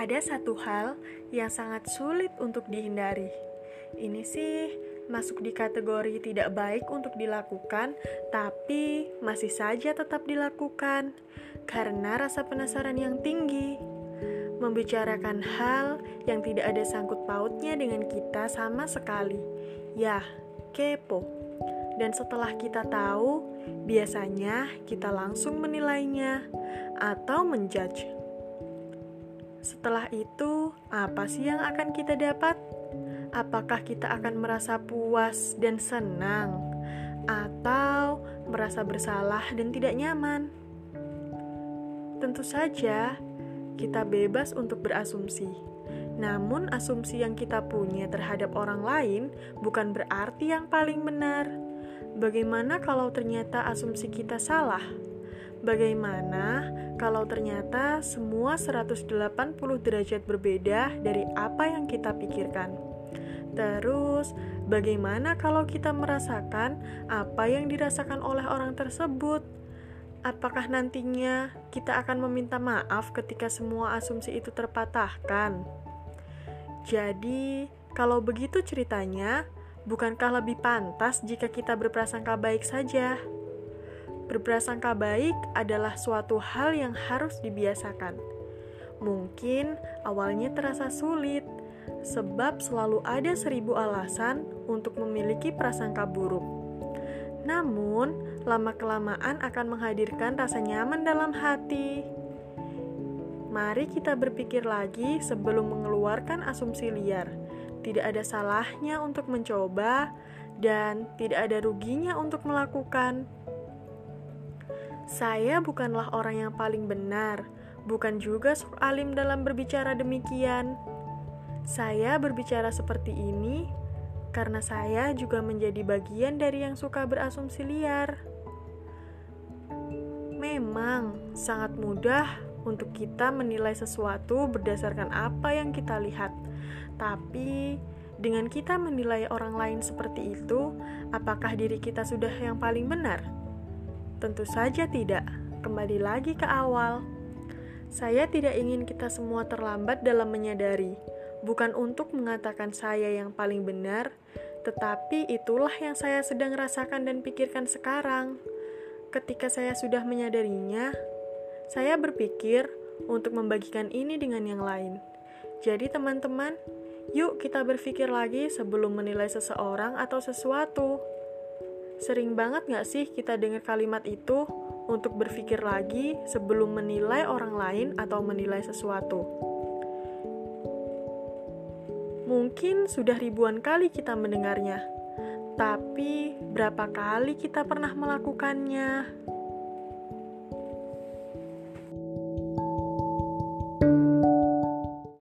Ada satu hal yang sangat sulit untuk dihindari. Ini sih masuk di kategori tidak baik untuk dilakukan, tapi masih saja tetap dilakukan karena rasa penasaran yang tinggi. Membicarakan hal yang tidak ada sangkut pautnya dengan kita sama sekali. Ya, kepo. Dan setelah kita tahu, biasanya kita langsung menilainya atau menjudge. Setelah itu, apa sih yang akan kita dapat? Apakah kita akan merasa puas dan senang, atau merasa bersalah dan tidak nyaman? Tentu saja, kita bebas untuk berasumsi. Namun, asumsi yang kita punya terhadap orang lain bukan berarti yang paling benar. Bagaimana kalau ternyata asumsi kita salah? Bagaimana kalau ternyata semua 180 derajat berbeda dari apa yang kita pikirkan? Terus, bagaimana kalau kita merasakan apa yang dirasakan oleh orang tersebut? Apakah nantinya kita akan meminta maaf ketika semua asumsi itu terpatahkan? Jadi, kalau begitu ceritanya, bukankah lebih pantas jika kita berprasangka baik saja? Berprasangka baik adalah suatu hal yang harus dibiasakan. Mungkin awalnya terasa sulit, sebab selalu ada seribu alasan untuk memiliki prasangka buruk. Namun, lama-kelamaan akan menghadirkan rasa nyaman dalam hati. Mari kita berpikir lagi sebelum mengeluarkan asumsi liar. Tidak ada salahnya untuk mencoba, dan tidak ada ruginya untuk melakukan. Saya bukanlah orang yang paling benar, bukan juga alim dalam berbicara demikian. Saya berbicara seperti ini karena saya juga menjadi bagian dari yang suka berasumsi liar. Memang sangat mudah untuk kita menilai sesuatu berdasarkan apa yang kita lihat, tapi dengan kita menilai orang lain seperti itu, apakah diri kita sudah yang paling benar? Tentu saja tidak. Kembali lagi ke awal. Saya tidak ingin kita semua terlambat dalam menyadari, bukan untuk mengatakan saya yang paling benar, tetapi itulah yang saya sedang rasakan dan pikirkan sekarang. Ketika saya sudah menyadarinya, saya berpikir untuk membagikan ini dengan yang lain. Jadi, teman-teman, yuk kita berpikir lagi sebelum menilai seseorang atau sesuatu. Sering banget gak sih kita dengar kalimat itu untuk berpikir lagi sebelum menilai orang lain atau menilai sesuatu? Mungkin sudah ribuan kali kita mendengarnya, tapi berapa kali kita pernah melakukannya?